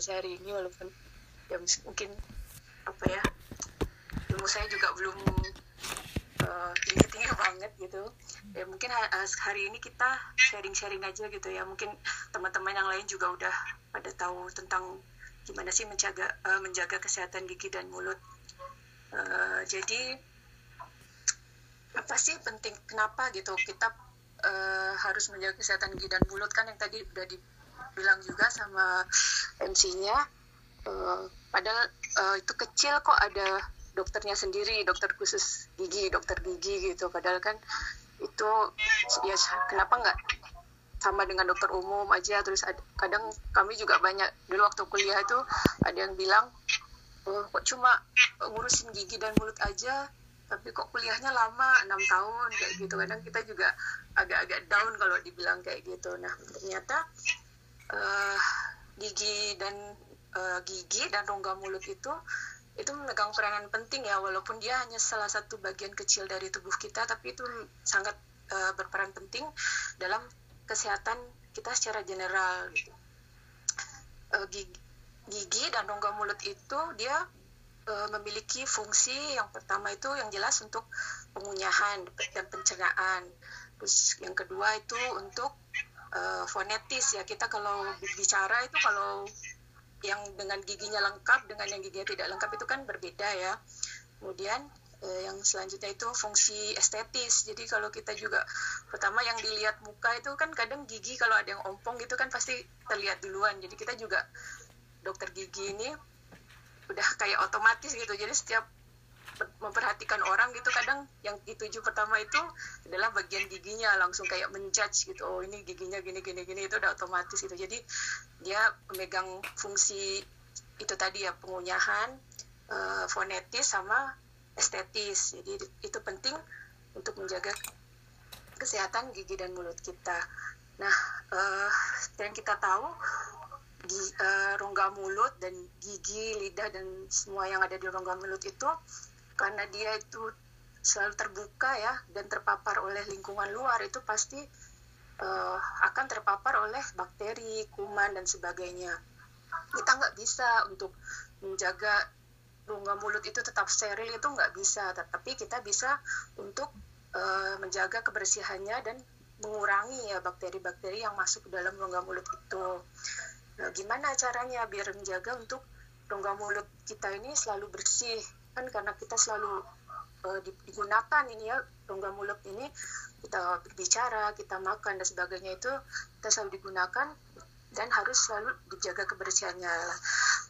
pembicara MTC hari ini walaupun ya mungkin apa ya ilmu saya juga belum tinggi-tinggi banget gitu. Ya mungkin hari ini kita sharing-sharing aja gitu ya. Mungkin teman-teman yang lain juga udah pada tahu tentang gimana sih menjaga uh, menjaga kesehatan gigi dan mulut. Uh, jadi apa sih penting kenapa gitu kita uh, harus menjaga kesehatan gigi dan mulut? Kan yang tadi udah dibilang juga sama MC-nya uh, padahal uh, itu kecil kok ada dokternya sendiri dokter khusus gigi dokter gigi gitu. Padahal kan itu ya kenapa nggak sama dengan dokter umum aja. Terus ada, kadang kami juga banyak dulu waktu kuliah itu ada yang bilang oh, kok cuma ngurusin gigi dan mulut aja tapi kok kuliahnya lama enam tahun kayak gitu. Kadang kita juga agak-agak down kalau dibilang kayak gitu. Nah ternyata uh, gigi dan uh, gigi dan rongga mulut itu itu memegang peranan penting ya walaupun dia hanya salah satu bagian kecil dari tubuh kita tapi itu sangat uh, berperan penting dalam kesehatan kita secara general gitu. Uh, gigi, gigi dan rongga mulut itu dia memiliki fungsi yang pertama itu yang jelas untuk pengunyahan dan pencernaan. Terus yang kedua itu untuk uh, fonetis ya. Kita kalau bicara itu kalau yang dengan giginya lengkap dengan yang giginya tidak lengkap itu kan berbeda ya. Kemudian eh, yang selanjutnya itu fungsi estetis. Jadi kalau kita juga pertama yang dilihat muka itu kan kadang gigi kalau ada yang ompong gitu kan pasti terlihat duluan. Jadi kita juga dokter gigi ini udah kayak otomatis gitu. Jadi setiap memperhatikan orang gitu kadang yang dituju pertama itu adalah bagian giginya langsung kayak menjudge gitu oh ini giginya gini gini gini itu udah otomatis gitu jadi dia memegang fungsi itu tadi ya pengunyahan uh, fonetis sama estetis. Jadi itu penting untuk menjaga kesehatan gigi dan mulut kita. Nah, uh, yang kita tahu di uh, rongga mulut dan gigi, lidah dan semua yang ada di rongga mulut itu karena dia itu selalu terbuka ya dan terpapar oleh lingkungan luar itu pasti uh, akan terpapar oleh bakteri, kuman dan sebagainya. Kita nggak bisa untuk menjaga rongga mulut itu tetap steril itu nggak bisa, tapi kita bisa untuk uh, menjaga kebersihannya dan mengurangi ya bakteri-bakteri yang masuk ke dalam rongga mulut itu. Nah, gimana caranya biar menjaga untuk rongga mulut kita ini selalu bersih? Kan karena kita selalu uh, digunakan ini ya rongga mulut ini kita berbicara, kita makan dan sebagainya itu kita selalu digunakan dan harus selalu dijaga kebersihannya.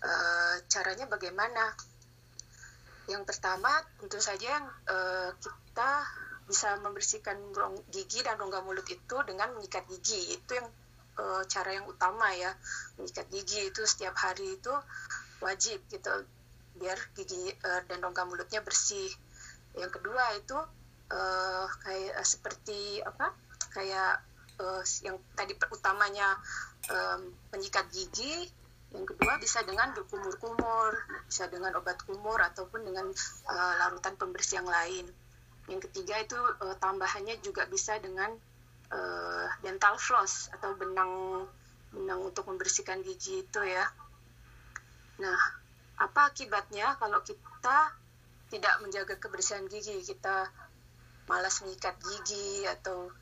Uh, caranya bagaimana? Yang pertama tentu saja yang uh, kita bisa membersihkan gigi dan rongga mulut itu dengan menyikat gigi. Itu yang cara yang utama ya. Menyikat gigi itu setiap hari itu wajib gitu biar gigi uh, dan rongga mulutnya bersih. Yang kedua itu uh, kayak uh, seperti apa? Kayak uh, yang tadi utamanya um, menyikat gigi yang kedua bisa dengan berkumur-kumur, bisa dengan obat kumur ataupun dengan uh, larutan pembersih yang lain. Yang ketiga itu uh, tambahannya juga bisa dengan uh, dental floss atau benang benang untuk membersihkan gigi itu ya. Nah, apa akibatnya kalau kita tidak menjaga kebersihan gigi, kita malas mengikat gigi atau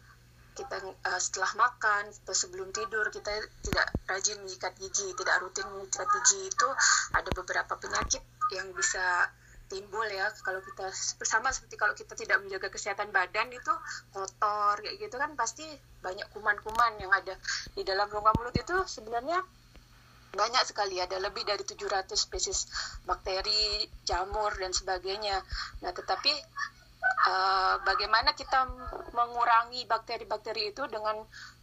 kita uh, setelah makan atau sebelum tidur kita tidak rajin menyikat gigi, tidak rutin menyikat gigi itu ada beberapa penyakit yang bisa timbul ya. Kalau kita bersama seperti kalau kita tidak menjaga kesehatan badan itu kotor kayak gitu kan pasti banyak kuman-kuman yang ada di dalam rongga mulut itu sebenarnya banyak sekali ada lebih dari 700 spesies bakteri, jamur dan sebagainya. Nah, tetapi uh, bagaimana kita mengurangi bakteri-bakteri itu dengan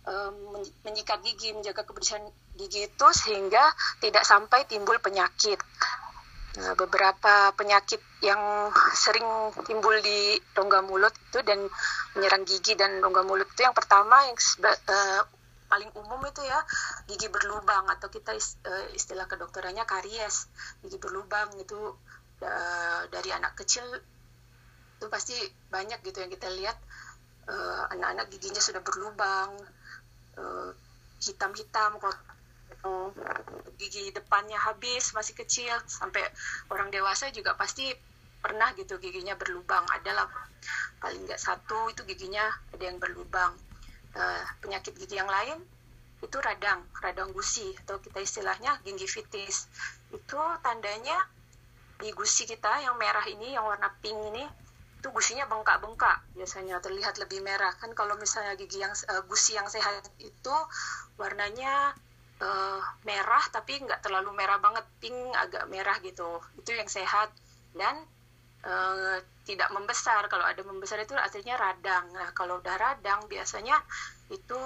uh, menyikat gigi, menjaga kebersihan gigi itu sehingga tidak sampai timbul penyakit. Nah, beberapa penyakit yang sering timbul di rongga mulut itu dan menyerang gigi dan rongga mulut itu yang pertama yang uh, paling umum itu ya gigi berlubang atau kita istilah kedokterannya karies gigi berlubang itu dari anak kecil itu pasti banyak gitu yang kita lihat anak-anak giginya sudah berlubang hitam-hitam gigi depannya habis masih kecil sampai orang dewasa juga pasti pernah gitu giginya berlubang. Adalah paling nggak satu itu giginya ada yang berlubang uh, penyakit gigi yang lain itu radang radang gusi atau kita istilahnya gingivitis. Itu tandanya di gusi kita yang merah ini yang warna pink ini itu gusinya bengkak-bengkak biasanya terlihat lebih merah. Kan kalau misalnya gigi yang uh, gusi yang sehat itu warnanya uh, merah tapi nggak terlalu merah banget pink agak merah gitu. Itu yang sehat. Dan uh, tidak membesar. Kalau ada membesar itu artinya radang. Nah, kalau udah radang biasanya itu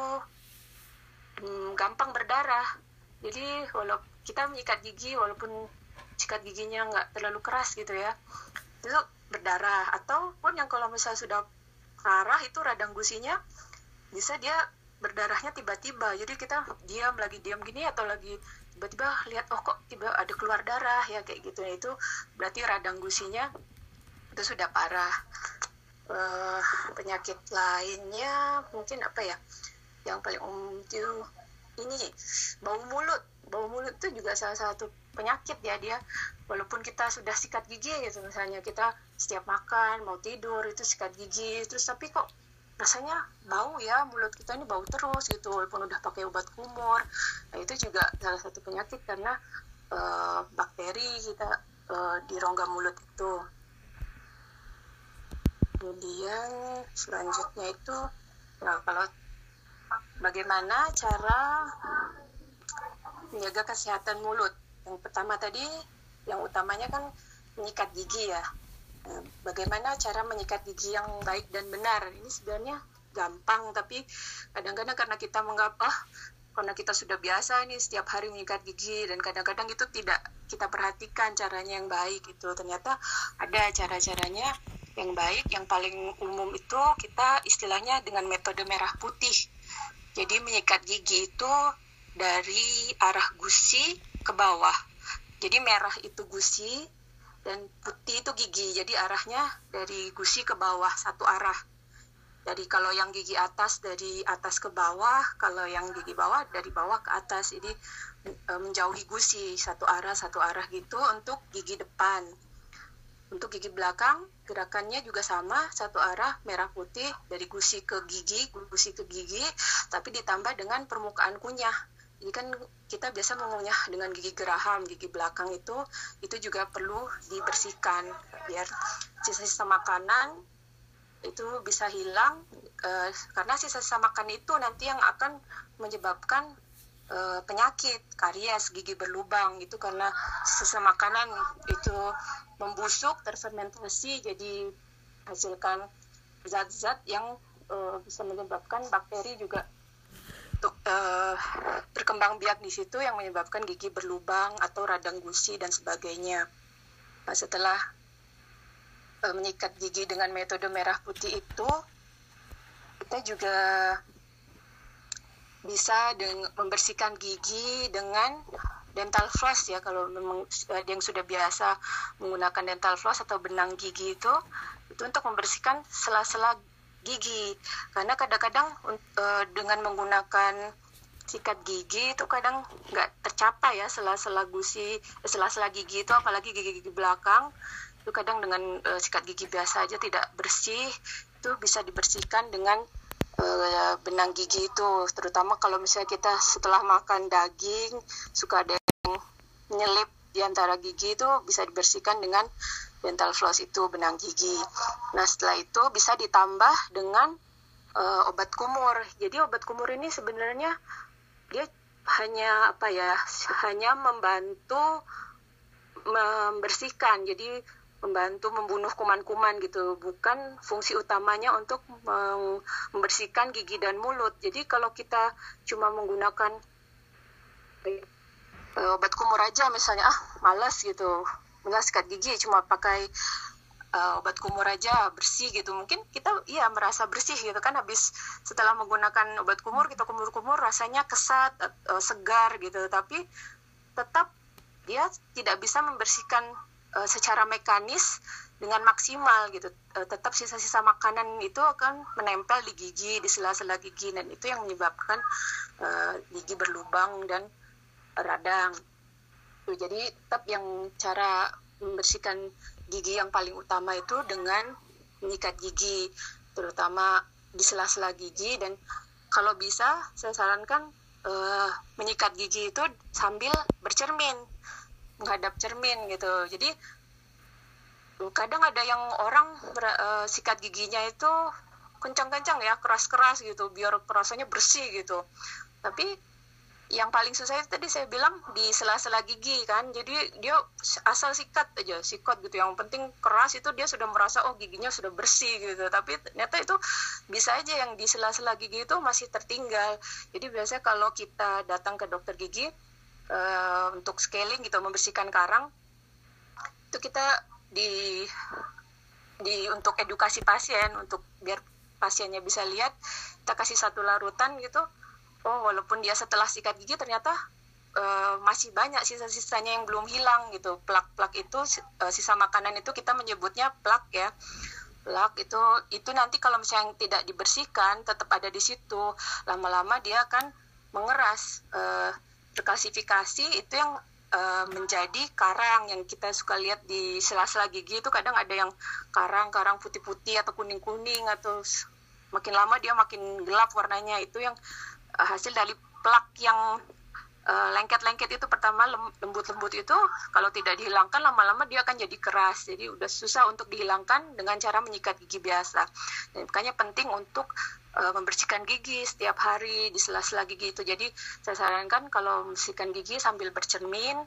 hmm, gampang berdarah. Jadi walau kita menyikat gigi walaupun sikat giginya nggak terlalu keras gitu ya, itu berdarah. Ataupun yang kalau misalnya sudah parah itu radang gusinya bisa dia berdarahnya tiba-tiba. Jadi kita diam lagi diam gini atau lagi tiba-tiba lihat oh kok tiba ada keluar darah ya kayak gitu. Nah, itu berarti radang gusinya itu sudah parah. Uh, penyakit lainnya mungkin apa ya? Yang paling umum itu ini bau mulut. Bau mulut itu juga salah satu penyakit ya dia. Walaupun kita sudah sikat gigi gitu misalnya kita setiap makan mau tidur itu sikat gigi. Terus tapi kok rasanya bau ya mulut kita ini bau terus gitu walaupun udah pakai obat kumur. Nah itu juga salah satu penyakit karena uh, bakteri kita uh, di rongga mulut itu kemudian selanjutnya itu nah kalau bagaimana cara menjaga kesehatan mulut? Yang pertama tadi yang utamanya kan menyikat gigi ya. Nah, bagaimana cara menyikat gigi yang baik dan benar? Ini sebenarnya gampang tapi kadang-kadang karena kita menganggap ah karena kita sudah biasa nih setiap hari menyikat gigi dan kadang-kadang itu tidak kita perhatikan caranya yang baik itu ternyata ada cara-caranya yang baik yang paling umum itu kita istilahnya dengan metode merah putih. Jadi menyikat gigi itu dari arah gusi ke bawah. Jadi merah itu gusi dan putih itu gigi. Jadi arahnya dari gusi ke bawah satu arah. Jadi kalau yang gigi atas dari atas ke bawah. Kalau yang gigi bawah dari bawah ke atas. Jadi e, menjauhi gusi. Satu arah satu arah gitu untuk gigi depan. Untuk gigi belakang, gerakannya juga sama, satu arah merah putih dari gusi ke gigi, gusi ke gigi, tapi ditambah dengan permukaan kunyah. Jadi kan kita biasa mengunyah dengan gigi geraham, gigi belakang itu, itu juga perlu dibersihkan biar sisa-sisa makanan itu bisa hilang eh, karena sisa-sisa makan itu nanti yang akan menyebabkan uh, penyakit karies gigi berlubang itu karena sisa makanan itu membusuk terfermentasi jadi hasilkan zat-zat yang uh, bisa menyebabkan bakteri juga untuk uh, berkembang biak di situ yang menyebabkan gigi berlubang atau radang gusi dan sebagainya. Nah, setelah uh, menyikat gigi dengan metode merah putih itu, kita juga bisa dengan membersihkan gigi dengan dental floss ya. Kalau memang ada yang sudah biasa menggunakan dental floss atau benang gigi itu itu untuk membersihkan sela-sela gigi. Karena kadang-kadang uh, dengan menggunakan sikat gigi itu kadang nggak tercapai ya sela-sela gusi sela-sela gigi itu. Apalagi gigi-gigi belakang itu kadang dengan uh, sikat gigi biasa aja tidak bersih itu bisa dibersihkan dengan uh, benang gigi itu terutama kalau misalnya kita setelah makan daging suka ada yang nyelip di antara gigi itu bisa dibersihkan dengan dental floss itu benang gigi. Nah setelah itu bisa ditambah dengan uh, obat kumur. Jadi obat kumur ini sebenarnya dia hanya apa ya hanya membantu membersihkan. Jadi membantu membunuh kuman-kuman gitu. Bukan fungsi utamanya untuk membersihkan gigi dan mulut. Jadi kalau kita cuma menggunakan uh, obat kumur aja misalnya ah malas gitu. Nggak sikat gigi cuma pakai uh, obat kumur aja bersih gitu. Mungkin kita iya merasa bersih gitu kan habis setelah menggunakan obat kumur kita kumur-kumur rasanya kesat uh, segar gitu. Tapi tetap dia tidak bisa membersihkan uh, secara mekanis dengan maksimal gitu. Uh, tetap sisa-sisa makanan itu akan menempel di gigi di sela-sela gigi dan itu yang menyebabkan uh, gigi berlubang dan radang. Jadi tetap yang cara membersihkan gigi yang paling utama itu dengan menyikat gigi terutama di sela-sela gigi. Dan kalau bisa saya sarankan uh, menyikat gigi itu sambil bercermin menghadap cermin gitu. Jadi kadang ada yang orang uh, sikat giginya itu kencang-kencang ya keras-keras gitu biar rasanya bersih gitu. Tapi yang paling susah itu tadi saya bilang di sela-sela gigi kan. Jadi dia asal sikat aja sikat gitu. Yang penting keras itu dia sudah merasa oh giginya sudah bersih gitu. Tapi ternyata itu bisa aja yang di sela-sela gigi itu masih tertinggal. Jadi biasanya kalau kita datang ke dokter gigi uh, untuk scaling gitu membersihkan karang itu kita di di untuk edukasi pasien untuk biar pasiennya bisa lihat kita kasih satu larutan gitu. Oh walaupun dia setelah sikat gigi ternyata uh, masih banyak sisa-sisanya yang belum hilang gitu. Plak-plak itu uh, sisa makanan itu kita menyebutnya plak ya. Plak itu itu nanti kalau misalnya tidak dibersihkan tetap ada di situ. Lama-lama dia akan mengeras uh, terklasifikasi itu yang uh, menjadi karang yang kita suka lihat di sela-sela gigi itu kadang ada yang karang-karang putih-putih atau kuning-kuning atau makin lama dia makin gelap warnanya. Itu yang uh, hasil dari plak yang uh, lengket-lengket itu pertama lembut-lembut itu kalau tidak dihilangkan lama-lama dia akan jadi keras. Jadi udah susah untuk dihilangkan dengan cara menyikat gigi biasa. Dan makanya penting untuk uh, membersihkan gigi setiap hari di sela-sela gigi itu. Jadi saya sarankan kalau membersihkan gigi sambil bercermin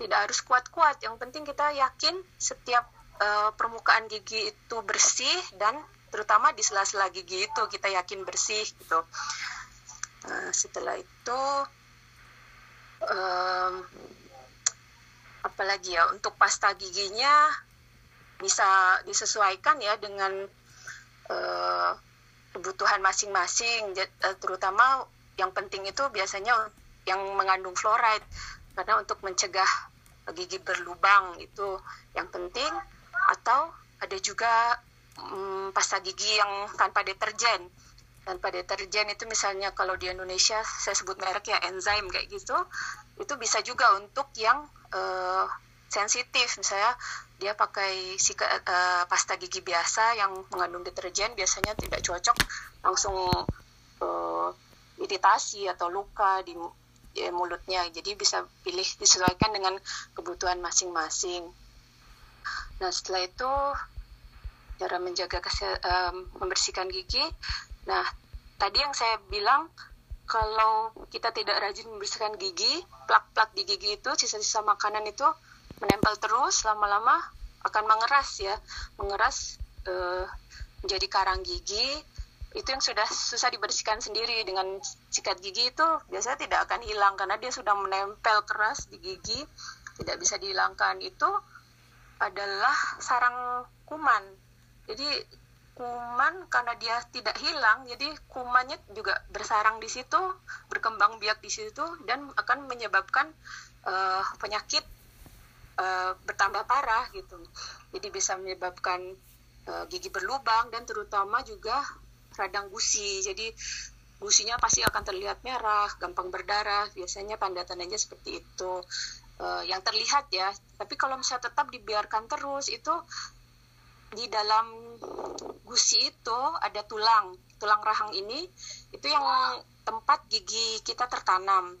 tidak harus kuat-kuat. Yang penting kita yakin setiap uh, permukaan gigi itu bersih dan terutama di sela-sela gigi itu kita yakin bersih gitu. Setelah itu um, apalagi ya untuk pasta giginya bisa disesuaikan ya dengan uh, kebutuhan masing-masing. Uh, terutama yang penting itu biasanya yang mengandung fluoride. Karena untuk mencegah gigi berlubang itu yang penting. Atau ada juga um, pasta gigi yang tanpa deterjen tanpa deterjen. Itu misalnya kalau di Indonesia saya sebut merek ya enzim kayak gitu itu bisa juga untuk yang uh, sensitif. Misalnya dia pakai sika, uh, pasta gigi biasa yang mengandung deterjen biasanya tidak cocok langsung uh, iritasi atau luka di ya, mulutnya. Jadi bisa pilih disesuaikan dengan kebutuhan masing-masing. Nah setelah itu cara menjaga um, membersihkan gigi Nah, tadi yang saya bilang kalau kita tidak rajin membersihkan gigi, plak-plak di gigi itu, sisa-sisa makanan itu menempel terus lama-lama akan mengeras ya, mengeras uh, menjadi karang gigi. Itu yang sudah susah dibersihkan sendiri dengan sikat gigi itu biasanya tidak akan hilang karena dia sudah menempel keras di gigi, tidak bisa dihilangkan. Itu adalah sarang kuman. Jadi kuman karena dia tidak hilang jadi kumannya juga bersarang di situ berkembang biak di situ dan akan menyebabkan uh, penyakit uh, bertambah parah gitu. Jadi bisa menyebabkan uh, gigi berlubang dan terutama juga radang gusi. Jadi gusinya pasti akan terlihat merah gampang berdarah biasanya tanda-tandanya seperti itu. Uh, yang terlihat ya tapi kalau misalnya tetap dibiarkan terus itu di dalam gusi itu ada tulang. Tulang rahang ini itu yang tempat gigi kita tertanam.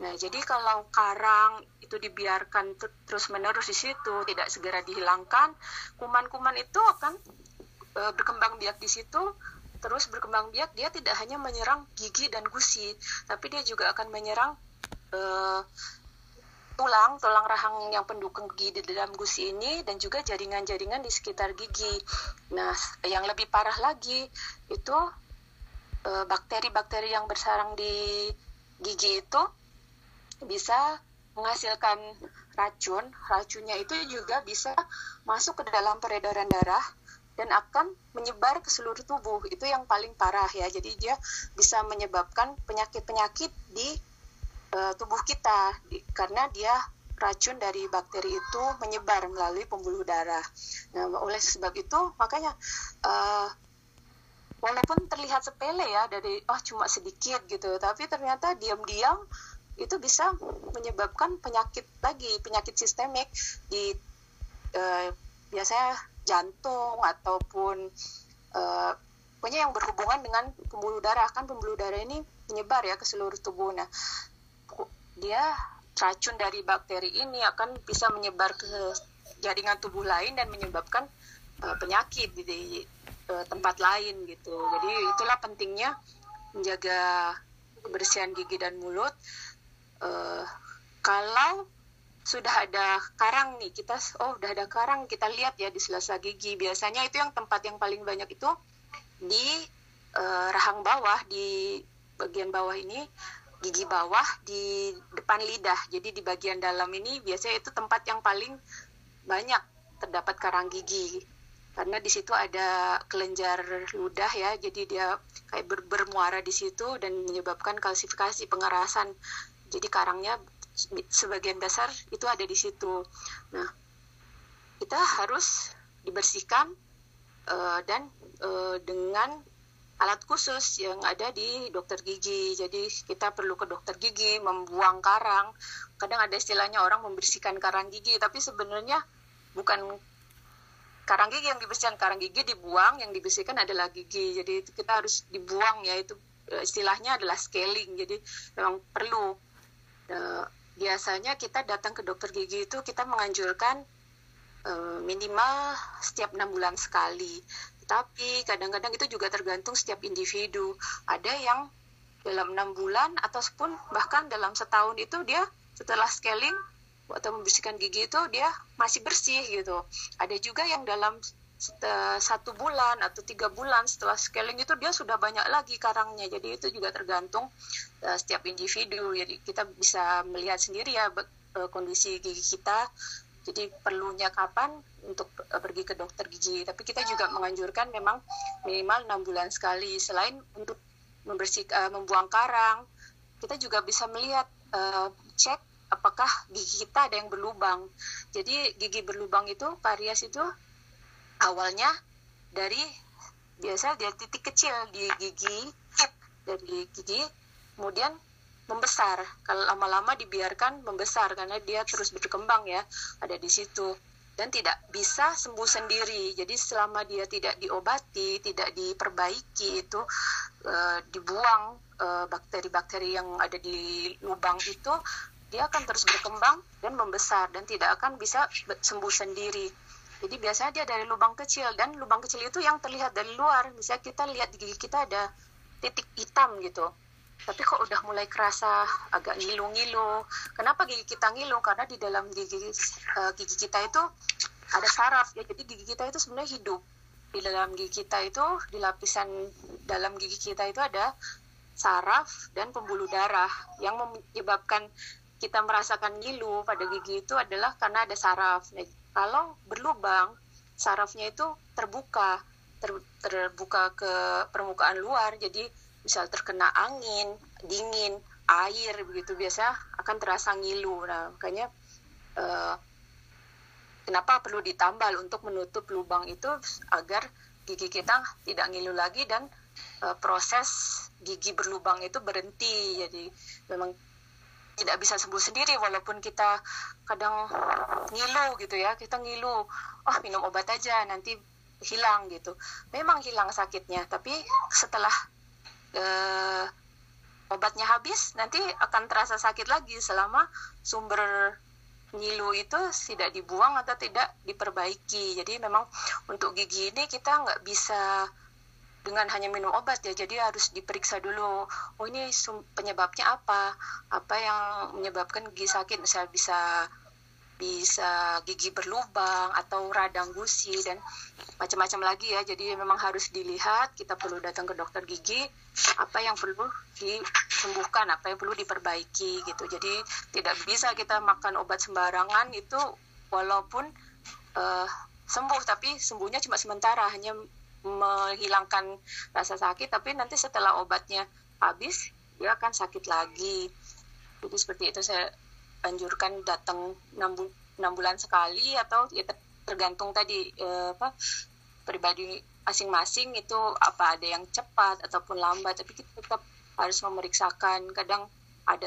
Nah jadi kalau karang itu dibiarkan terus menerus di situ tidak segera dihilangkan kuman-kuman itu akan e, berkembang biak di situ terus berkembang biak dia tidak hanya menyerang gigi dan gusi tapi dia juga akan menyerang e, tulang, tulang rahang yang pendukung gigi di dalam gusi ini dan juga jaringan-jaringan di sekitar gigi. Nah, yang lebih parah lagi itu eh, bakteri-bakteri yang bersarang di gigi itu bisa menghasilkan racun. Racunnya itu juga bisa masuk ke dalam peredaran darah dan akan menyebar ke seluruh tubuh. Itu yang paling parah ya. Jadi dia bisa menyebabkan penyakit-penyakit di uh, tubuh kita karena dia racun dari bakteri itu menyebar melalui pembuluh darah. Nah, oleh sebab itu makanya uh, walaupun terlihat sepele ya dari oh cuma sedikit gitu, tapi ternyata diam-diam itu bisa menyebabkan penyakit lagi, penyakit sistemik di uh, biasanya jantung ataupun uh, pokoknya yang berhubungan dengan pembuluh darah kan pembuluh darah ini menyebar ya ke seluruh tubuh. Nah, dia racun dari bakteri ini akan bisa menyebar ke jaringan tubuh lain dan menyebabkan uh, penyakit di, di uh, tempat lain gitu. Jadi itulah pentingnya menjaga kebersihan gigi dan mulut. Uh, kalau sudah ada karang nih kita oh udah ada karang kita lihat ya di sela-sela gigi biasanya itu yang tempat yang paling banyak itu di uh, rahang bawah di bagian bawah ini gigi bawah di depan lidah. Jadi di bagian dalam ini biasanya itu tempat yang paling banyak terdapat karang gigi. Karena di situ ada kelenjar ludah ya, jadi dia kayak ber bermuara di situ dan menyebabkan kalsifikasi pengerasan. Jadi karangnya sebagian besar itu ada di situ. Nah, kita harus dibersihkan uh, dan uh, dengan alat khusus yang ada di dokter gigi. Jadi kita perlu ke dokter gigi membuang karang. Kadang ada istilahnya orang membersihkan karang gigi, tapi sebenarnya bukan karang gigi yang dibersihkan, karang gigi dibuang, yang dibersihkan adalah gigi. Jadi kita harus dibuang ya itu e, istilahnya adalah scaling. Jadi memang perlu. Uh, biasanya kita datang ke dokter gigi itu kita menganjurkan uh, minimal setiap enam bulan sekali tapi kadang-kadang itu juga tergantung setiap individu. Ada yang dalam enam bulan ataupun bahkan dalam setahun itu dia setelah scaling atau membersihkan gigi itu dia masih bersih gitu. Ada juga yang dalam satu bulan atau tiga bulan setelah scaling itu dia sudah banyak lagi karangnya. Jadi itu juga tergantung uh, setiap individu. Jadi kita bisa melihat sendiri ya uh, kondisi gigi kita jadi perlunya kapan untuk uh, pergi ke dokter gigi. Tapi kita juga menganjurkan memang minimal enam bulan sekali. Selain untuk membersih, uh, membuang karang, kita juga bisa melihat uh, cek apakah gigi kita ada yang berlubang. Jadi gigi berlubang itu karies itu awalnya dari biasa dari titik kecil di gigi dari gigi kemudian membesar. Kalau lama-lama dibiarkan membesar karena dia terus berkembang ya, ada di situ dan tidak bisa sembuh sendiri. Jadi selama dia tidak diobati, tidak diperbaiki itu e, dibuang eh, bakteri-bakteri yang ada di lubang itu, dia akan terus berkembang dan membesar dan tidak akan bisa sembuh sendiri. Jadi biasanya dia dari lubang kecil dan lubang kecil itu yang terlihat dari luar. Misalnya kita lihat di gigi kita ada titik hitam gitu tapi kok udah mulai kerasa agak ngilu-ngilu. Kenapa gigi kita ngilu? Karena di dalam gigi uh, gigi kita itu ada saraf ya. Jadi gigi kita itu sebenarnya hidup. Di dalam gigi kita itu di lapisan dalam gigi kita itu ada saraf dan pembuluh darah yang menyebabkan kita merasakan ngilu pada gigi itu adalah karena ada saraf. Nah, kalau berlubang, sarafnya itu terbuka, ter, terbuka ke permukaan luar, jadi misal terkena angin, dingin, air begitu biasa akan terasa ngilu. Nah, makanya uh, kenapa perlu ditambal untuk menutup lubang itu agar gigi kita tidak ngilu lagi dan uh, proses gigi berlubang itu berhenti. Jadi memang tidak bisa sembuh sendiri walaupun kita kadang ngilu gitu ya kita ngilu oh minum obat aja nanti hilang gitu memang hilang sakitnya tapi setelah uh, obatnya habis nanti akan terasa sakit lagi selama sumber nyilu itu tidak dibuang atau tidak diperbaiki. Jadi memang untuk gigi ini kita nggak bisa dengan hanya minum obat ya. Jadi harus diperiksa dulu. Oh ini penyebabnya apa? Apa yang menyebabkan gigi sakit? Misalnya bisa bisa gigi berlubang atau radang gusi dan macam-macam lagi ya. Jadi memang harus dilihat, kita perlu datang ke dokter gigi, apa yang perlu disembuhkan, apa yang perlu diperbaiki gitu. Jadi tidak bisa kita makan obat sembarangan itu walaupun uh, sembuh tapi sembuhnya cuma sementara, hanya menghilangkan rasa sakit tapi nanti setelah obatnya habis dia akan sakit lagi. Jadi seperti itu saya dianjurkan datang enam bulan sekali atau ya tergantung tadi uh, apa pribadi masing-masing itu apa ada yang cepat ataupun lambat tapi kita tetap harus memeriksakan. Kadang ada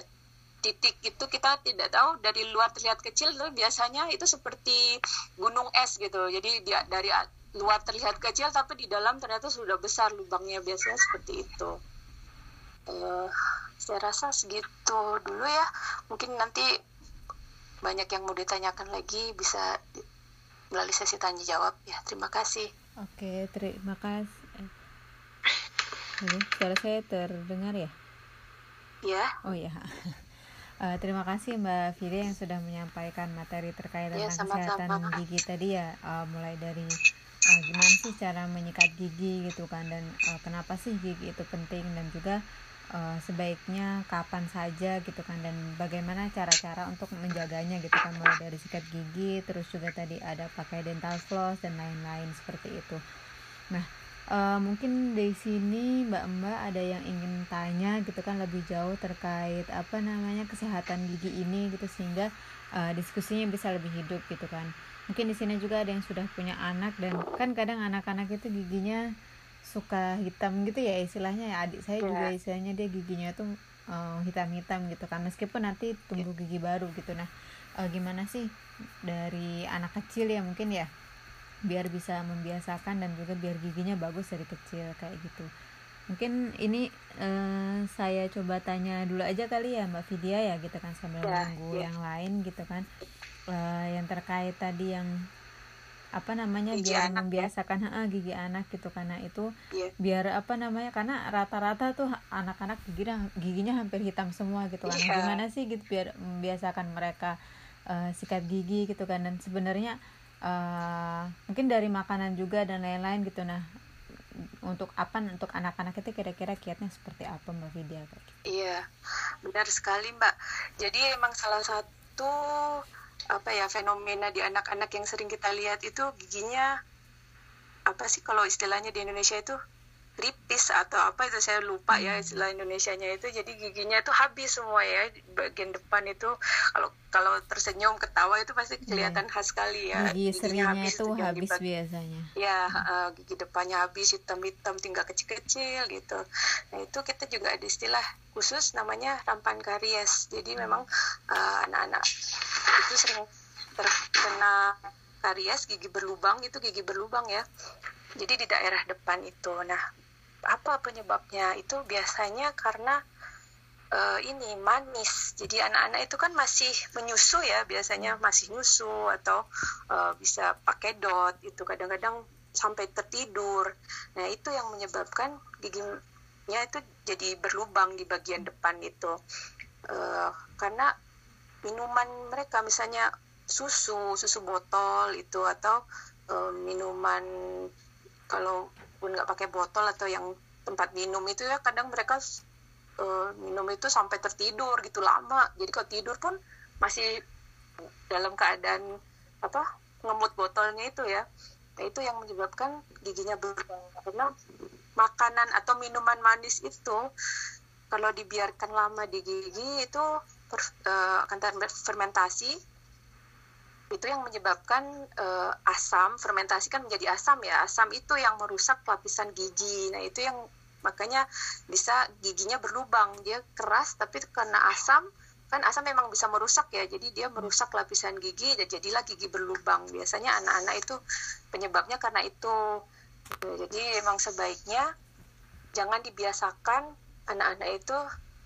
titik itu kita tidak tahu dari luar terlihat kecil tapi biasanya itu seperti gunung es gitu. Jadi dia dari luar terlihat kecil tapi di dalam ternyata sudah besar lubangnya biasanya seperti itu uh, saya rasa segitu dulu ya. Mungkin nanti banyak yang mau ditanyakan lagi bisa melalui sesi tanya jawab. Ya terima kasih. Oke terima kasih Halo, suara saya terdengar ya? Ya oh ya Uh, terima kasih Mbak Fide yang sudah menyampaikan materi terkait iya, tentang ya, kesehatan gigi tadi ya, uh, mulai dari uh, gimana sih cara menyikat gigi gitu kan dan uh, kenapa sih gigi itu penting dan juga uh, sebaiknya kapan saja gitu kan dan bagaimana cara-cara untuk menjaganya gitu kan mulai dari sikat gigi terus juga tadi ada pakai dental floss dan lain-lain seperti itu. Nah uh, mungkin di sini mbak-mbak ada yang ingin tanya gitu kan lebih jauh terkait apa namanya kesehatan gigi ini gitu sehingga uh, diskusinya bisa lebih hidup gitu kan mungkin di sini juga ada yang sudah punya anak dan kan kadang anak-anak itu giginya suka hitam gitu ya istilahnya ya. Adik saya yeah. juga istilahnya dia giginya tuh uh, hitam-hitam gitu kan. Meskipun nanti tumbuh gigi baru gitu. Nah uh, gimana sih dari anak kecil ya mungkin ya biar bisa membiasakan dan juga biar giginya bagus dari kecil kayak gitu. Mungkin ini uh, saya coba tanya dulu aja kali ya Mbak Vidya ya gitu kan sambil ya, menunggu ya. yang lain gitu kan. Uh, yang terkait tadi yang apa namanya gigi biar anak, ya. membiasakan ya? gigi anak gitu karena itu yeah. biar apa namanya karena rata-rata tuh anak-anak giginya giginya hampir hitam semua gitu kan yeah. gimana sih gitu biar membiasakan mereka uh, sikat gigi gitu kan dan sebenarnya uh, mungkin dari makanan juga dan lain-lain gitu nah untuk apa untuk anak-anak itu kira-kira kiatnya seperti apa mbak Vidya iya benar sekali mbak jadi emang salah satu apa ya fenomena di anak-anak yang sering kita lihat itu giginya apa sih kalau istilahnya di Indonesia itu ripis atau apa itu saya lupa ya istilah Indonesianya itu. Jadi giginya itu habis semua ya bagian depan itu. Kalau kalau tersenyum ketawa itu pasti iya. kelihatan khas sekali ya gigi giginya habis itu habis biasanya. Ya uh, gigi depannya habis hitam-hitam tinggal kecil-kecil gitu. Nah itu kita juga ada istilah khusus namanya rampan karies. Jadi hmm. memang uh, anak-anak itu sering terkena karies gigi berlubang itu gigi berlubang ya. Jadi di daerah depan itu. Nah apa penyebabnya? Itu biasanya karena uh, ini manis. Jadi anak-anak itu kan masih menyusu ya biasanya masih nyusu atau uh, bisa pakai dot itu kadang-kadang sampai tertidur. Nah itu yang menyebabkan giginya itu jadi berlubang di bagian depan itu. Uh, karena minuman mereka misalnya susu susu botol itu atau uh, minuman kalau pun nggak pakai botol atau yang tempat minum itu ya kadang mereka uh, minum itu sampai tertidur gitu lama. Jadi kalau tidur pun masih dalam keadaan apa ngemut botolnya itu ya. Nah itu yang menyebabkan giginya berubah. Karena makanan atau minuman manis itu kalau dibiarkan lama di gigi itu per, uh, akan fermentasi itu yang menyebabkan uh, asam fermentasi kan menjadi asam ya. Asam itu yang merusak lapisan gigi. Nah itu yang makanya bisa giginya berlubang. Dia keras tapi karena asam kan asam memang bisa merusak ya. Jadi dia merusak lapisan gigi dan jadilah gigi berlubang. Biasanya anak-anak itu penyebabnya karena itu. Jadi memang sebaiknya jangan dibiasakan anak-anak itu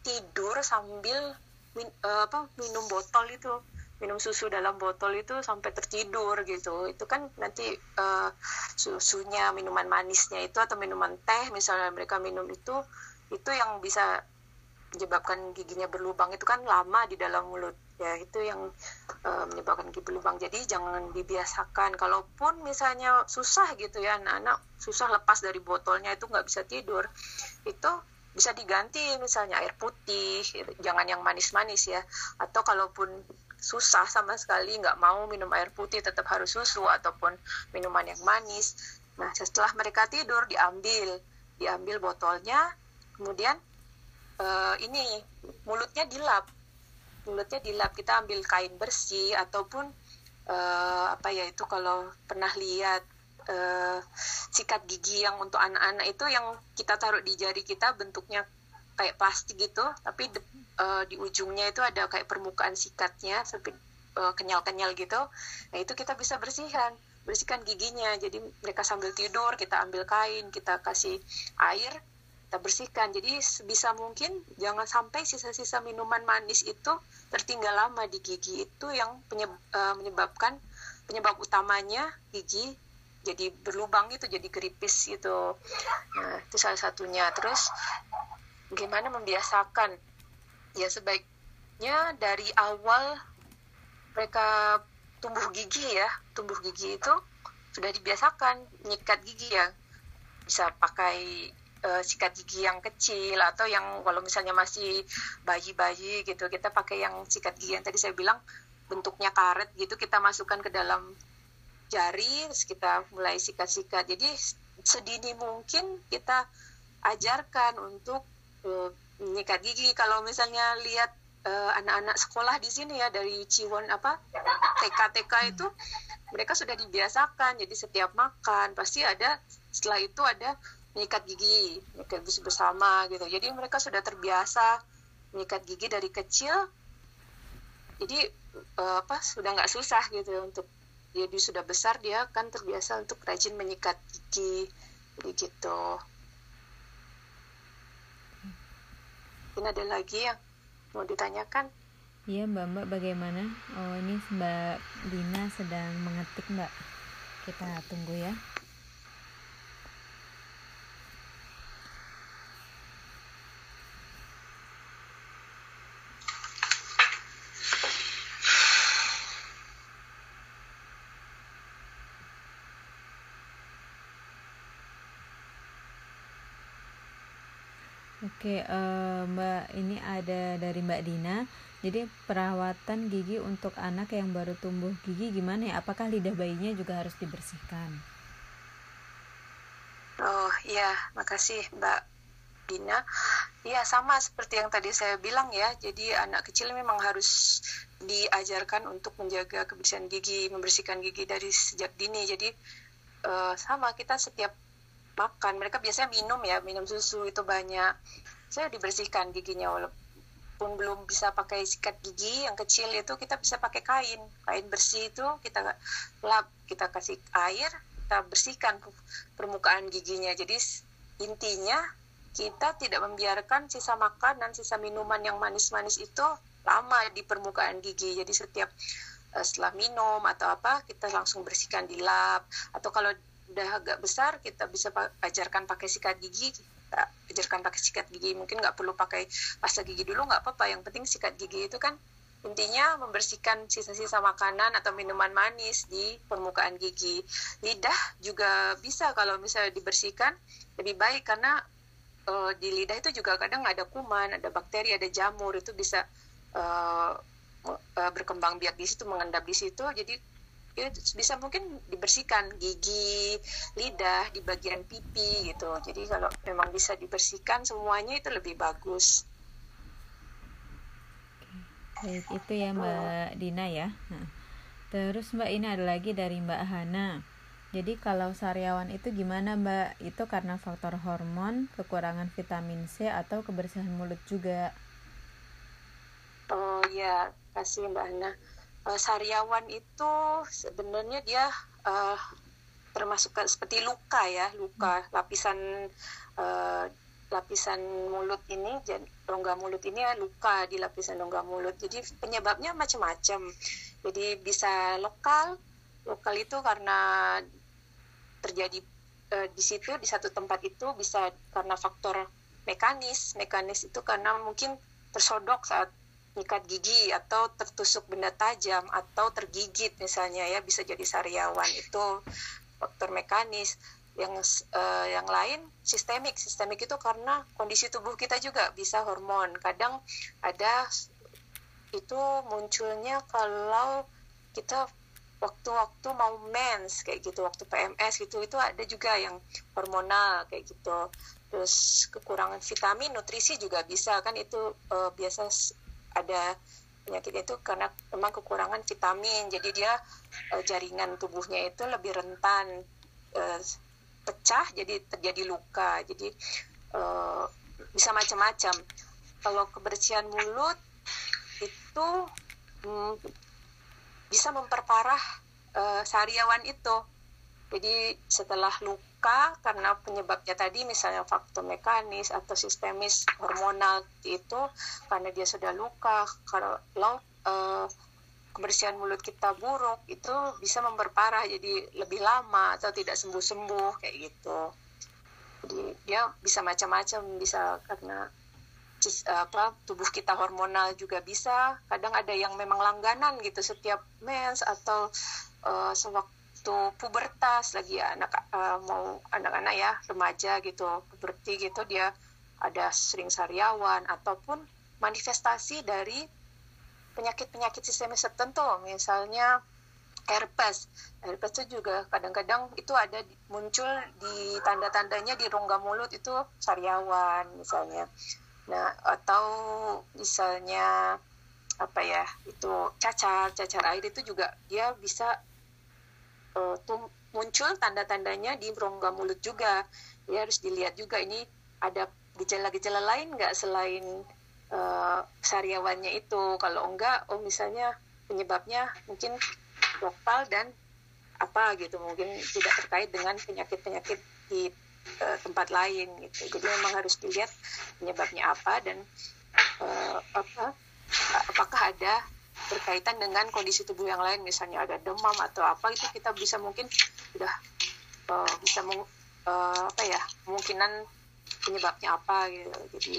tidur sambil min, uh, apa minum botol itu minum susu dalam botol itu sampai tertidur gitu. Itu kan nanti uh, susunya minuman manisnya itu atau minuman teh misalnya mereka minum itu itu yang bisa menyebabkan giginya berlubang. Itu kan lama di dalam mulut. Ya itu yang uh, menyebabkan gigi berlubang. Jadi jangan dibiasakan. Kalaupun misalnya susah gitu ya anak-anak susah lepas dari botolnya itu nggak bisa tidur itu bisa diganti. Misalnya air putih jangan yang manis-manis ya. Atau kalaupun susah sama sekali nggak mau minum air putih tetap harus susu ataupun minuman yang manis. Nah setelah mereka tidur diambil. Diambil botolnya kemudian uh, ini mulutnya dilap. Mulutnya dilap kita ambil kain bersih ataupun uh, apa ya itu kalau pernah lihat uh, sikat gigi yang untuk anak-anak itu yang kita taruh di jari kita bentuknya kayak plastik gitu tapi uh, di ujungnya itu ada kayak permukaan sikatnya sampai uh, kenyal-kenyal gitu. Nah itu kita bisa bersihkan bersihkan giginya. Jadi mereka sambil tidur kita ambil kain kita kasih air kita bersihkan. Jadi sebisa mungkin jangan sampai sisa-sisa minuman manis itu tertinggal lama di gigi. Itu yang penyebabkan penyebab utamanya gigi jadi berlubang itu jadi keripis gitu. Nah itu salah satunya. Terus gimana membiasakan ya sebaiknya dari awal mereka tumbuh gigi ya. Tumbuh gigi itu sudah dibiasakan nyikat gigi ya. Bisa pakai uh, sikat gigi yang kecil atau yang kalau misalnya masih bayi-bayi gitu kita pakai yang sikat gigi yang tadi saya bilang bentuknya karet gitu kita masukkan ke dalam jari terus kita mulai sikat-sikat. Jadi sedini mungkin kita ajarkan untuk uh, menyikat gigi. Kalau misalnya lihat uh, anak-anak sekolah di sini ya dari Ciwon apa TK-TK itu mereka sudah dibiasakan. Jadi setiap makan pasti ada setelah itu ada menyikat gigi menyikat gigi bersama gitu. Jadi mereka sudah terbiasa menyikat gigi dari kecil. Jadi uh, apa sudah nggak susah gitu untuk jadi sudah besar dia kan terbiasa untuk rajin menyikat gigi. Gitu ini ada lagi yang mau ditanyakan Iya mbak mbak bagaimana? Oh ini mbak Dina sedang mengetik mbak. Kita tunggu ya. Oke, uh, Mbak, ini ada dari Mbak Dina. Jadi perawatan gigi untuk anak yang baru tumbuh gigi gimana ya? Apakah lidah bayinya juga harus dibersihkan? Oh iya, makasih Mbak Dina. Iya sama seperti yang tadi saya bilang ya. Jadi anak kecil memang harus diajarkan untuk menjaga kebersihan gigi, membersihkan gigi dari sejak dini. Jadi uh, sama kita setiap makan mereka biasanya minum ya minum susu itu banyak saya dibersihkan giginya walaupun belum bisa pakai sikat gigi yang kecil itu kita bisa pakai kain. Kain bersih itu kita lap kita kasih air kita bersihkan permukaan giginya. Jadi intinya kita tidak membiarkan sisa makanan sisa minuman yang manis-manis itu lama di permukaan gigi. Jadi setiap eh, setelah minum atau apa kita langsung bersihkan di lap. Atau kalau udah agak besar kita bisa ajarkan pakai sikat gigi kita ajarkan pakai sikat gigi. Mungkin nggak perlu pakai pasta gigi dulu nggak apa-apa. Yang penting sikat gigi itu kan intinya membersihkan sisa-sisa makanan atau minuman manis di permukaan gigi. Lidah juga bisa kalau misalnya dibersihkan lebih baik karena uh, di lidah itu juga kadang ada kuman ada bakteri ada jamur. Itu bisa uh, berkembang biak di situ mengendap di situ. Jadi ya bisa mungkin dibersihkan gigi, lidah di bagian pipi gitu. Jadi kalau memang bisa dibersihkan semuanya itu lebih bagus. Baik, itu ya Mbak oh. Dina ya. Nah, terus Mbak ini ada lagi dari Mbak Hana. Jadi kalau sariawan itu gimana Mbak? Itu karena faktor hormon, kekurangan vitamin C atau kebersihan mulut juga? Oh ya, kasih Mbak Hana uh, sariawan itu sebenarnya dia uh, termasuk seperti luka ya luka. Lapisan uh, lapisan mulut ini rongga mulut ini ya luka di lapisan rongga mulut. Jadi penyebabnya macam-macam. Jadi bisa lokal lokal itu karena terjadi uh, di situ di satu tempat itu bisa karena faktor mekanis. Mekanis itu karena mungkin tersodok saat nyikat gigi atau tertusuk benda tajam atau tergigit misalnya ya bisa jadi sariawan. Itu faktor mekanis. Yang uh, yang lain sistemik. Sistemik itu karena kondisi tubuh kita juga bisa hormon. Kadang ada itu munculnya kalau kita waktu-waktu mau mens kayak gitu. Waktu PMS gitu itu ada juga yang hormonal kayak gitu. Terus kekurangan vitamin nutrisi juga bisa. Kan itu uh, biasa ada penyakit itu karena memang kekurangan vitamin. Jadi dia uh, jaringan tubuhnya itu lebih rentan uh, pecah jadi terjadi luka. Jadi uh, bisa macam-macam. Kalau kebersihan mulut itu hmm, bisa memperparah uh, sariawan itu. Jadi setelah luka karena penyebabnya tadi misalnya faktor mekanis atau sistemis hormonal itu karena dia sudah luka kalau uh, kebersihan mulut kita buruk itu bisa memperparah jadi lebih lama atau tidak sembuh-sembuh kayak gitu. Jadi dia bisa macam-macam bisa karena apa tubuh kita hormonal juga bisa kadang ada yang memang langganan gitu setiap mens atau uh, sewaktu waktu pubertas lagi ya anak uh, mau anak-anak ya remaja gitu puberti gitu dia ada sering sariawan ataupun manifestasi dari penyakit-penyakit sistemis tertentu misalnya herpes. Herpes itu juga kadang-kadang itu ada muncul di tanda-tandanya di rongga mulut itu sariawan misalnya. Nah atau misalnya apa ya itu cacar cacar air itu juga dia bisa uh, muncul tanda-tandanya di rongga mulut juga. Ya harus dilihat juga ini ada gejala-gejala lain nggak selain uh, sariawannya itu. Kalau enggak oh misalnya penyebabnya mungkin lokal dan apa gitu. Mungkin tidak terkait dengan penyakit-penyakit di uh, tempat lain gitu. Jadi memang harus dilihat penyebabnya apa dan uh, apa apakah ada berkaitan dengan kondisi tubuh yang lain misalnya ada demam atau apa itu kita bisa mungkin sudah uh, bisa meng, uh, apa ya kemungkinan penyebabnya apa gitu. Jadi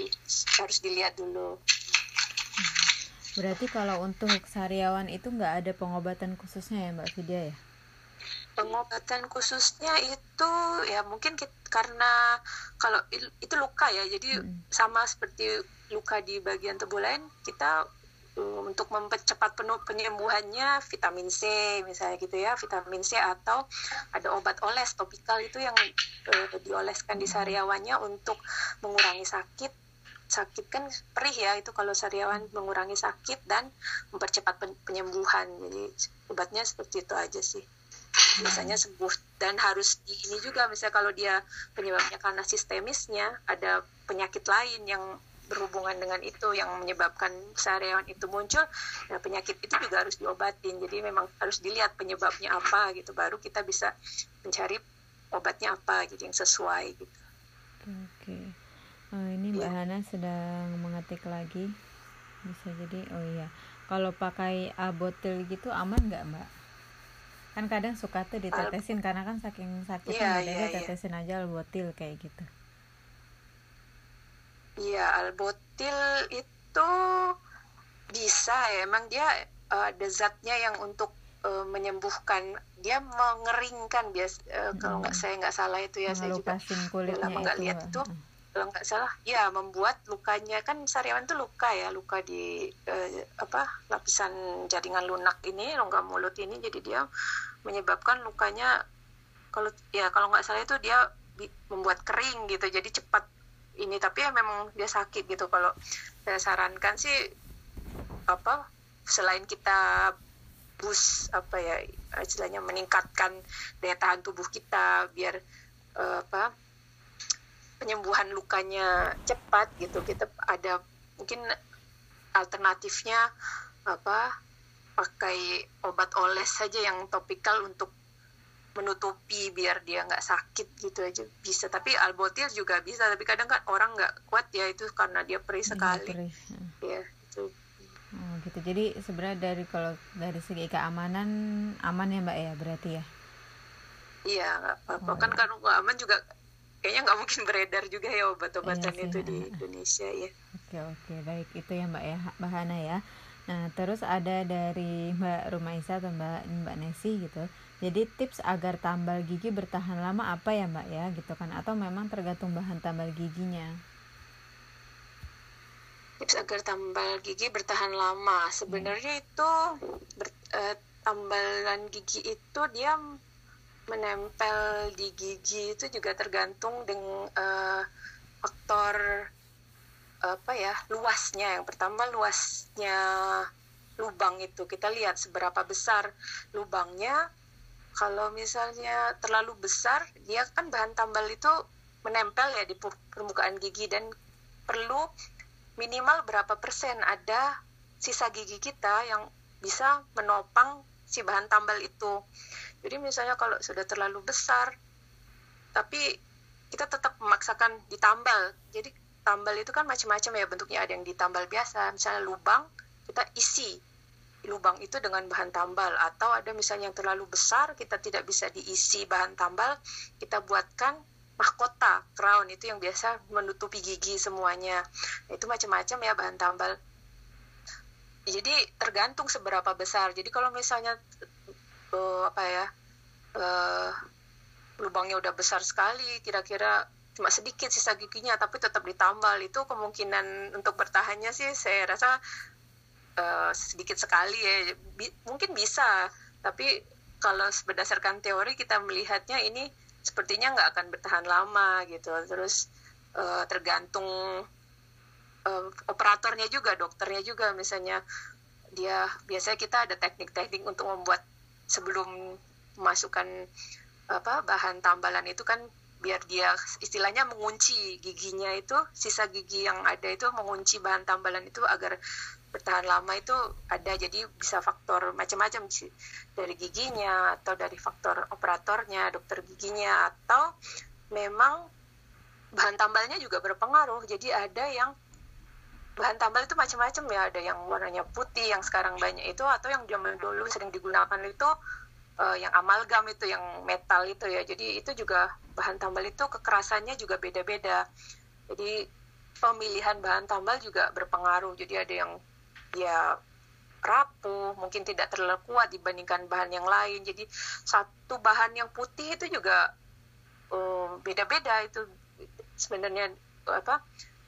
harus dilihat dulu. Berarti kalau untuk sariawan itu nggak ada pengobatan khususnya ya mbak Vidya ya? Pengobatan khususnya itu ya mungkin kita, karena kalau itu luka ya. Jadi hmm. sama seperti luka di bagian tubuh lain kita untuk mempercepat penuh penyembuhannya vitamin C misalnya gitu ya vitamin C atau ada obat oles topikal itu yang uh, dioleskan di sariawannya untuk mengurangi sakit. Sakit kan perih ya itu kalau sariawan mengurangi sakit dan mempercepat penyembuhan. Jadi obatnya seperti itu aja sih. Biasanya sembuh dan harus di ini juga misalnya kalau dia penyebabnya karena sistemisnya ada penyakit lain yang berhubungan dengan itu yang menyebabkan sariawan itu muncul nah penyakit itu juga harus diobatin jadi memang harus dilihat penyebabnya apa gitu baru kita bisa mencari obatnya apa gitu yang sesuai gitu oke okay. oh, ini mbak ya. Hana sedang mengetik lagi bisa jadi oh iya kalau pakai abotil gitu aman nggak mbak kan kadang suka tuh ditetesin Al karena kan saking sakitnya yeah, yeah, yeah. tetesin aja albotil kayak gitu Iya, albotil itu bisa ya. Emang dia uh, ada zatnya yang untuk uh, menyembuhkan. Dia mengeringkan bias uh, hmm. kalau nggak saya nggak salah itu ya saya juga lama nggak lihat itu. Kalau nggak salah, ya membuat lukanya kan sariawan itu luka ya, luka di uh, apa lapisan jaringan lunak ini, rongga mulut ini, jadi dia menyebabkan lukanya kalau ya kalau nggak salah itu dia membuat kering gitu, jadi cepat ini tapi ya memang dia sakit gitu. Kalau saya sarankan sih apa selain kita bus apa ya istilahnya meningkatkan daya tahan tubuh kita biar uh, apa penyembuhan lukanya cepat gitu. Kita ada mungkin alternatifnya apa pakai obat oles saja yang topikal untuk menutupi biar dia nggak sakit gitu aja. Bisa tapi albotil juga bisa tapi kadang kan orang nggak kuat ya itu karena dia perih iya, sekali. perih. ya itu oh, gitu. Jadi sebenarnya dari kalau dari segi keamanan aman ya mbak ya berarti ya? Iya nggak apa-apa. Oh, kan kalau nggak aman juga kayaknya nggak mungkin beredar juga ya obat-obatan iya itu di Indonesia ya. Oke oke. Baik itu ya mbak ya bahana ya. Nah terus ada dari mbak Rumaisa atau mbak mbak Nesi gitu jadi tips agar tambal gigi bertahan lama apa ya mbak ya gitu kan? Atau memang tergantung bahan tambal giginya? Tips agar tambal gigi bertahan lama. Sebenarnya hmm. itu ber, uh, tambalan gigi itu dia menempel di gigi itu juga tergantung dengan uh, faktor apa ya luasnya. Yang pertama luasnya lubang itu. Kita lihat seberapa besar lubangnya kalau misalnya terlalu besar dia kan bahan tambal itu menempel ya di permukaan gigi dan perlu minimal berapa persen ada sisa gigi kita yang bisa menopang si bahan tambal itu. Jadi misalnya kalau sudah terlalu besar, tapi kita tetap memaksakan ditambal. Jadi tambal itu kan macam-macam ya bentuknya. Ada yang ditambal biasa, misalnya lubang, kita isi lubang itu dengan bahan tambal. Atau ada misalnya yang terlalu besar, kita tidak bisa diisi bahan tambal, kita buatkan mahkota crown. Itu yang biasa menutupi gigi semuanya. Nah, itu macam-macam ya bahan tambal. Jadi tergantung seberapa besar. Jadi kalau misalnya uh, apa ya uh, lubangnya udah besar sekali kira-kira cuma sedikit sisa giginya tapi tetap ditambal itu kemungkinan untuk bertahannya sih saya rasa uh, sedikit sekali ya. Bi mungkin bisa tapi kalau berdasarkan teori kita melihatnya ini sepertinya nggak akan bertahan lama gitu. Terus uh, tergantung uh, operatornya juga dokternya juga. Misalnya dia biasanya kita ada teknik-teknik untuk membuat sebelum masukkan apa bahan tambalan itu kan biar dia istilahnya mengunci giginya itu sisa gigi yang ada itu mengunci bahan tambalan itu agar bertahan lama itu ada jadi bisa faktor macam-macam dari giginya atau dari faktor operatornya dokter giginya atau memang bahan tambalnya juga berpengaruh. Jadi ada yang bahan tambal itu macam-macam ya. Ada yang warnanya putih yang sekarang banyak itu atau yang zaman dulu sering digunakan itu uh, yang amalgam itu yang metal itu ya. Jadi itu juga bahan tambal itu kekerasannya juga beda-beda. Jadi pemilihan bahan tambal juga berpengaruh. Jadi ada yang ya rapuh, mungkin tidak terlalu kuat dibandingkan bahan yang lain. Jadi satu bahan yang putih itu juga um, beda-beda itu sebenarnya apa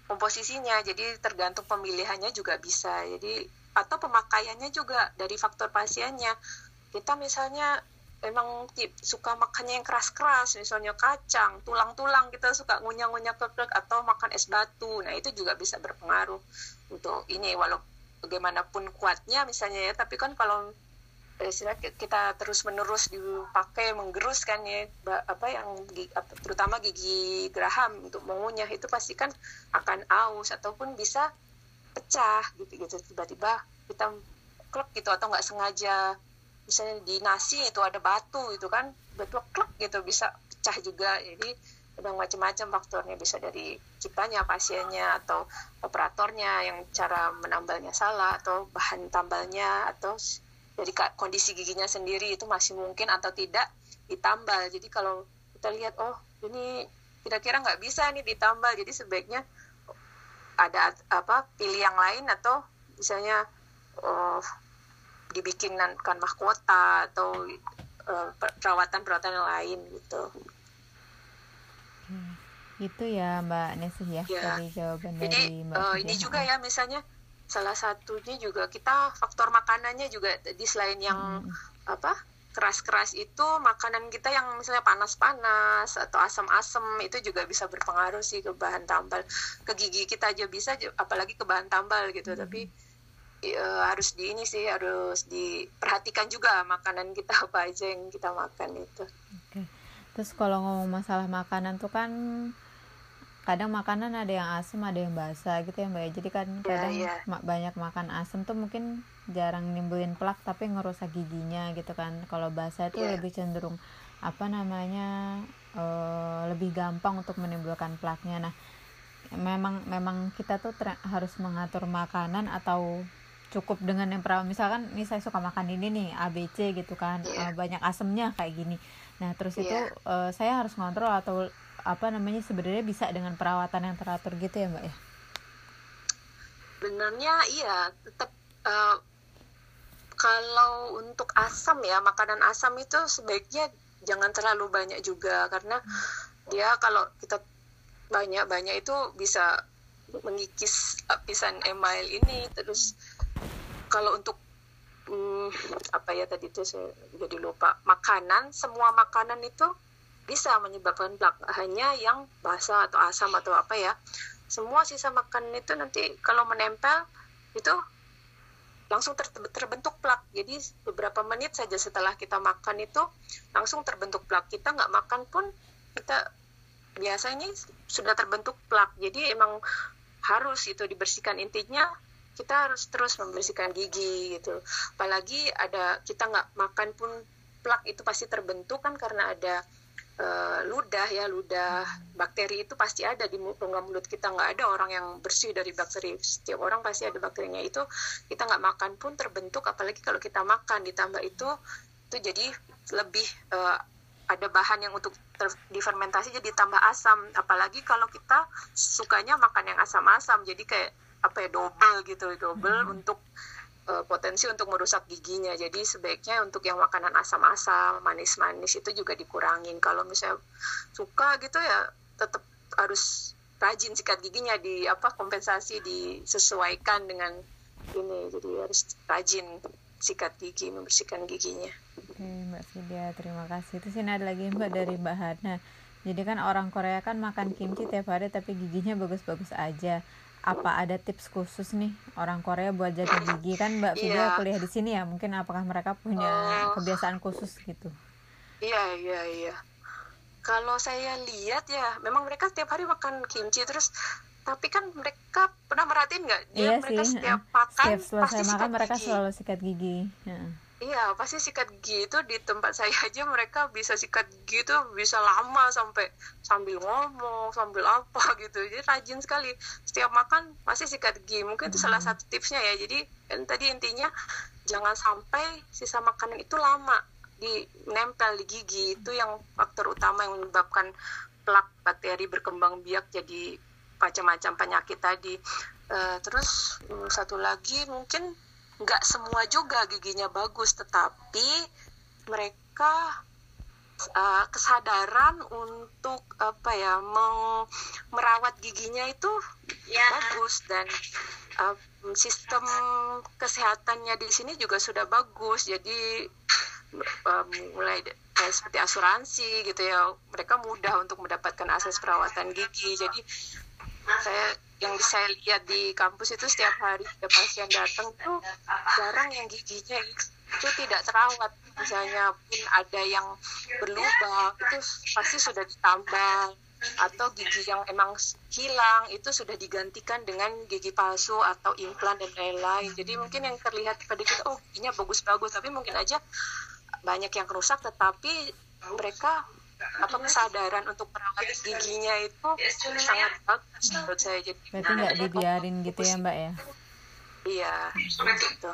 komposisinya. Jadi tergantung pemilihannya juga bisa. Jadi atau pemakaiannya juga dari faktor pasiennya. Kita misalnya emang suka makannya yang keras-keras, misalnya kacang, tulang-tulang kita suka ngunyah-ngunyah kekrek atau makan es batu. Nah, itu juga bisa berpengaruh untuk ini walaupun bagaimanapun kuatnya misalnya ya tapi kan kalau istilah kita terus menerus dipakai menggerus kan ya apa yang terutama gigi geraham untuk mengunyah itu pasti kan akan aus ataupun bisa pecah gitu gitu. Tiba-tiba kita klek gitu atau nggak sengaja misalnya di nasi itu ada batu itu kan betul klek gitu bisa pecah juga. Jadi ada macam-macam faktornya. Bisa dari kitanya pasiennya atau operatornya yang cara menambalnya salah atau bahan tambalnya atau dari kondisi giginya sendiri itu masih mungkin atau tidak ditambal. Jadi kalau kita lihat oh ini kira-kira nggak bisa nih ditambal jadi sebaiknya ada apa pilih yang lain atau misalnya oh, dibikinkan mahkota atau uh, perawatan-perawatan yang lain gitu itu ya Mbak Nesih ya, ya. dari jawaban Jadi, dari Mbak uh, ini juga ya misalnya salah satunya juga kita faktor makanannya juga di selain yang hmm. apa keras-keras itu makanan kita yang misalnya panas-panas atau asam-asam itu juga bisa berpengaruh sih ke bahan tambal ke gigi kita aja bisa apalagi ke bahan tambal gitu hmm. tapi ya, harus di ini sih harus diperhatikan juga makanan kita apa aja yang kita makan itu. Okay. Terus kalau ngomong masalah makanan tuh kan kadang makanan ada yang asam ada yang basah gitu ya mbak ya. jadi kan iya, kadang yeah, yeah. banyak makan asam tuh mungkin jarang nimbulin plak tapi ngerusak giginya gitu kan kalau basah itu yeah. lebih cenderung apa namanya uh, lebih gampang untuk menimbulkan plaknya nah memang memang kita tuh harus mengatur makanan atau cukup dengan yang pernah misalkan nih saya suka makan ini nih ABC gitu kan yeah. uh, banyak asemnya kayak gini nah terus yeah. itu uh, saya harus ngontrol atau apa namanya sebenarnya bisa dengan perawatan yang teratur gitu ya mbak ya? Benarnya iya tetap uh, kalau untuk asam ya makanan asam itu sebaiknya jangan terlalu banyak juga karena dia kalau kita banyak-banyak itu bisa mengikis lapisan email ini terus kalau untuk hmm, apa ya tadi itu saya jadi lupa makanan semua makanan itu bisa menyebabkan plak hanya yang basah atau asam atau apa ya. Semua sisa makanan itu nanti kalau menempel itu langsung ter terbentuk plak. Jadi beberapa menit saja setelah kita makan itu langsung terbentuk plak. Kita nggak makan pun kita biasanya sudah terbentuk plak. Jadi emang harus itu dibersihkan. Intinya kita harus terus membersihkan gigi gitu. Apalagi ada kita nggak makan pun plak itu pasti terbentuk kan karena ada uh, ludah ya ludah. Bakteri itu pasti ada di rongga mulut kita. Nggak ada orang yang bersih dari bakteri. Setiap orang pasti ada bakterinya. Itu kita nggak makan pun terbentuk apalagi kalau kita makan. Ditambah itu itu jadi lebih uh, ada bahan yang untuk difermentasi jadi tambah asam. Apalagi kalau kita sukanya makan yang asam-asam. Jadi kayak apa ya double gitu. Double hmm. untuk uh, potensi untuk merusak giginya. Jadi sebaiknya untuk yang makanan asam-asam manis-manis itu juga dikurangin. Kalau misalnya suka gitu ya tetap harus rajin sikat giginya di apa kompensasi disesuaikan dengan ini. Jadi harus rajin sikat gigi membersihkan giginya. Oke mbak Fidia terima kasih. Itu sih ada lagi mbak dari mbak Hana. Jadi kan orang Korea kan makan kimchi tiap hari tapi giginya bagus-bagus aja apa ada tips khusus nih orang Korea buat jaga gigi kan Mbak Vida yeah. kuliah di sini ya mungkin apakah mereka punya uh, kebiasaan khusus gitu iya iya iya kalau saya lihat ya memang mereka setiap hari makan kimchi terus tapi kan mereka pernah merhatiin nggak dia iya mereka sih. setiap makan setiap selesai makan mereka gigi. selalu sikat gigi ya. Iya, pasti sikat gigi itu di tempat saya aja mereka bisa sikat gigi itu bisa lama sampai sambil ngomong, sambil apa gitu. Jadi rajin sekali. Setiap makan pasti sikat gigi. Mungkin itu salah satu tipsnya ya. Jadi kan tadi intinya jangan sampai sisa makanan itu lama di nempel di gigi. Itu yang faktor utama yang menyebabkan plak bakteri berkembang biak jadi macam-macam penyakit tadi. Uh, terus satu lagi mungkin nggak semua juga giginya bagus tetapi mereka uh, kesadaran untuk apa ya meng, merawat giginya itu ya. bagus dan uh, sistem kesehatannya di sini juga sudah bagus jadi uh, mulai kayak seperti asuransi gitu ya mereka mudah untuk mendapatkan akses perawatan gigi jadi saya yang saya lihat di kampus itu setiap hari ada pasien datang tuh jarang yang giginya itu tidak terawat. Misalnya pun ada yang berlubang itu pasti sudah ditambah. Atau gigi yang emang hilang itu sudah digantikan dengan gigi palsu atau implan dan lain-lain. Jadi mungkin yang terlihat pada kita oh giginya bagus-bagus. Tapi mungkin aja banyak yang rusak tetapi mereka apa kesadaran untuk merawat giginya itu sangat bagus menurut saya. Jadi berarti nggak dibiarin gitu ya mbak ya? Iya gitu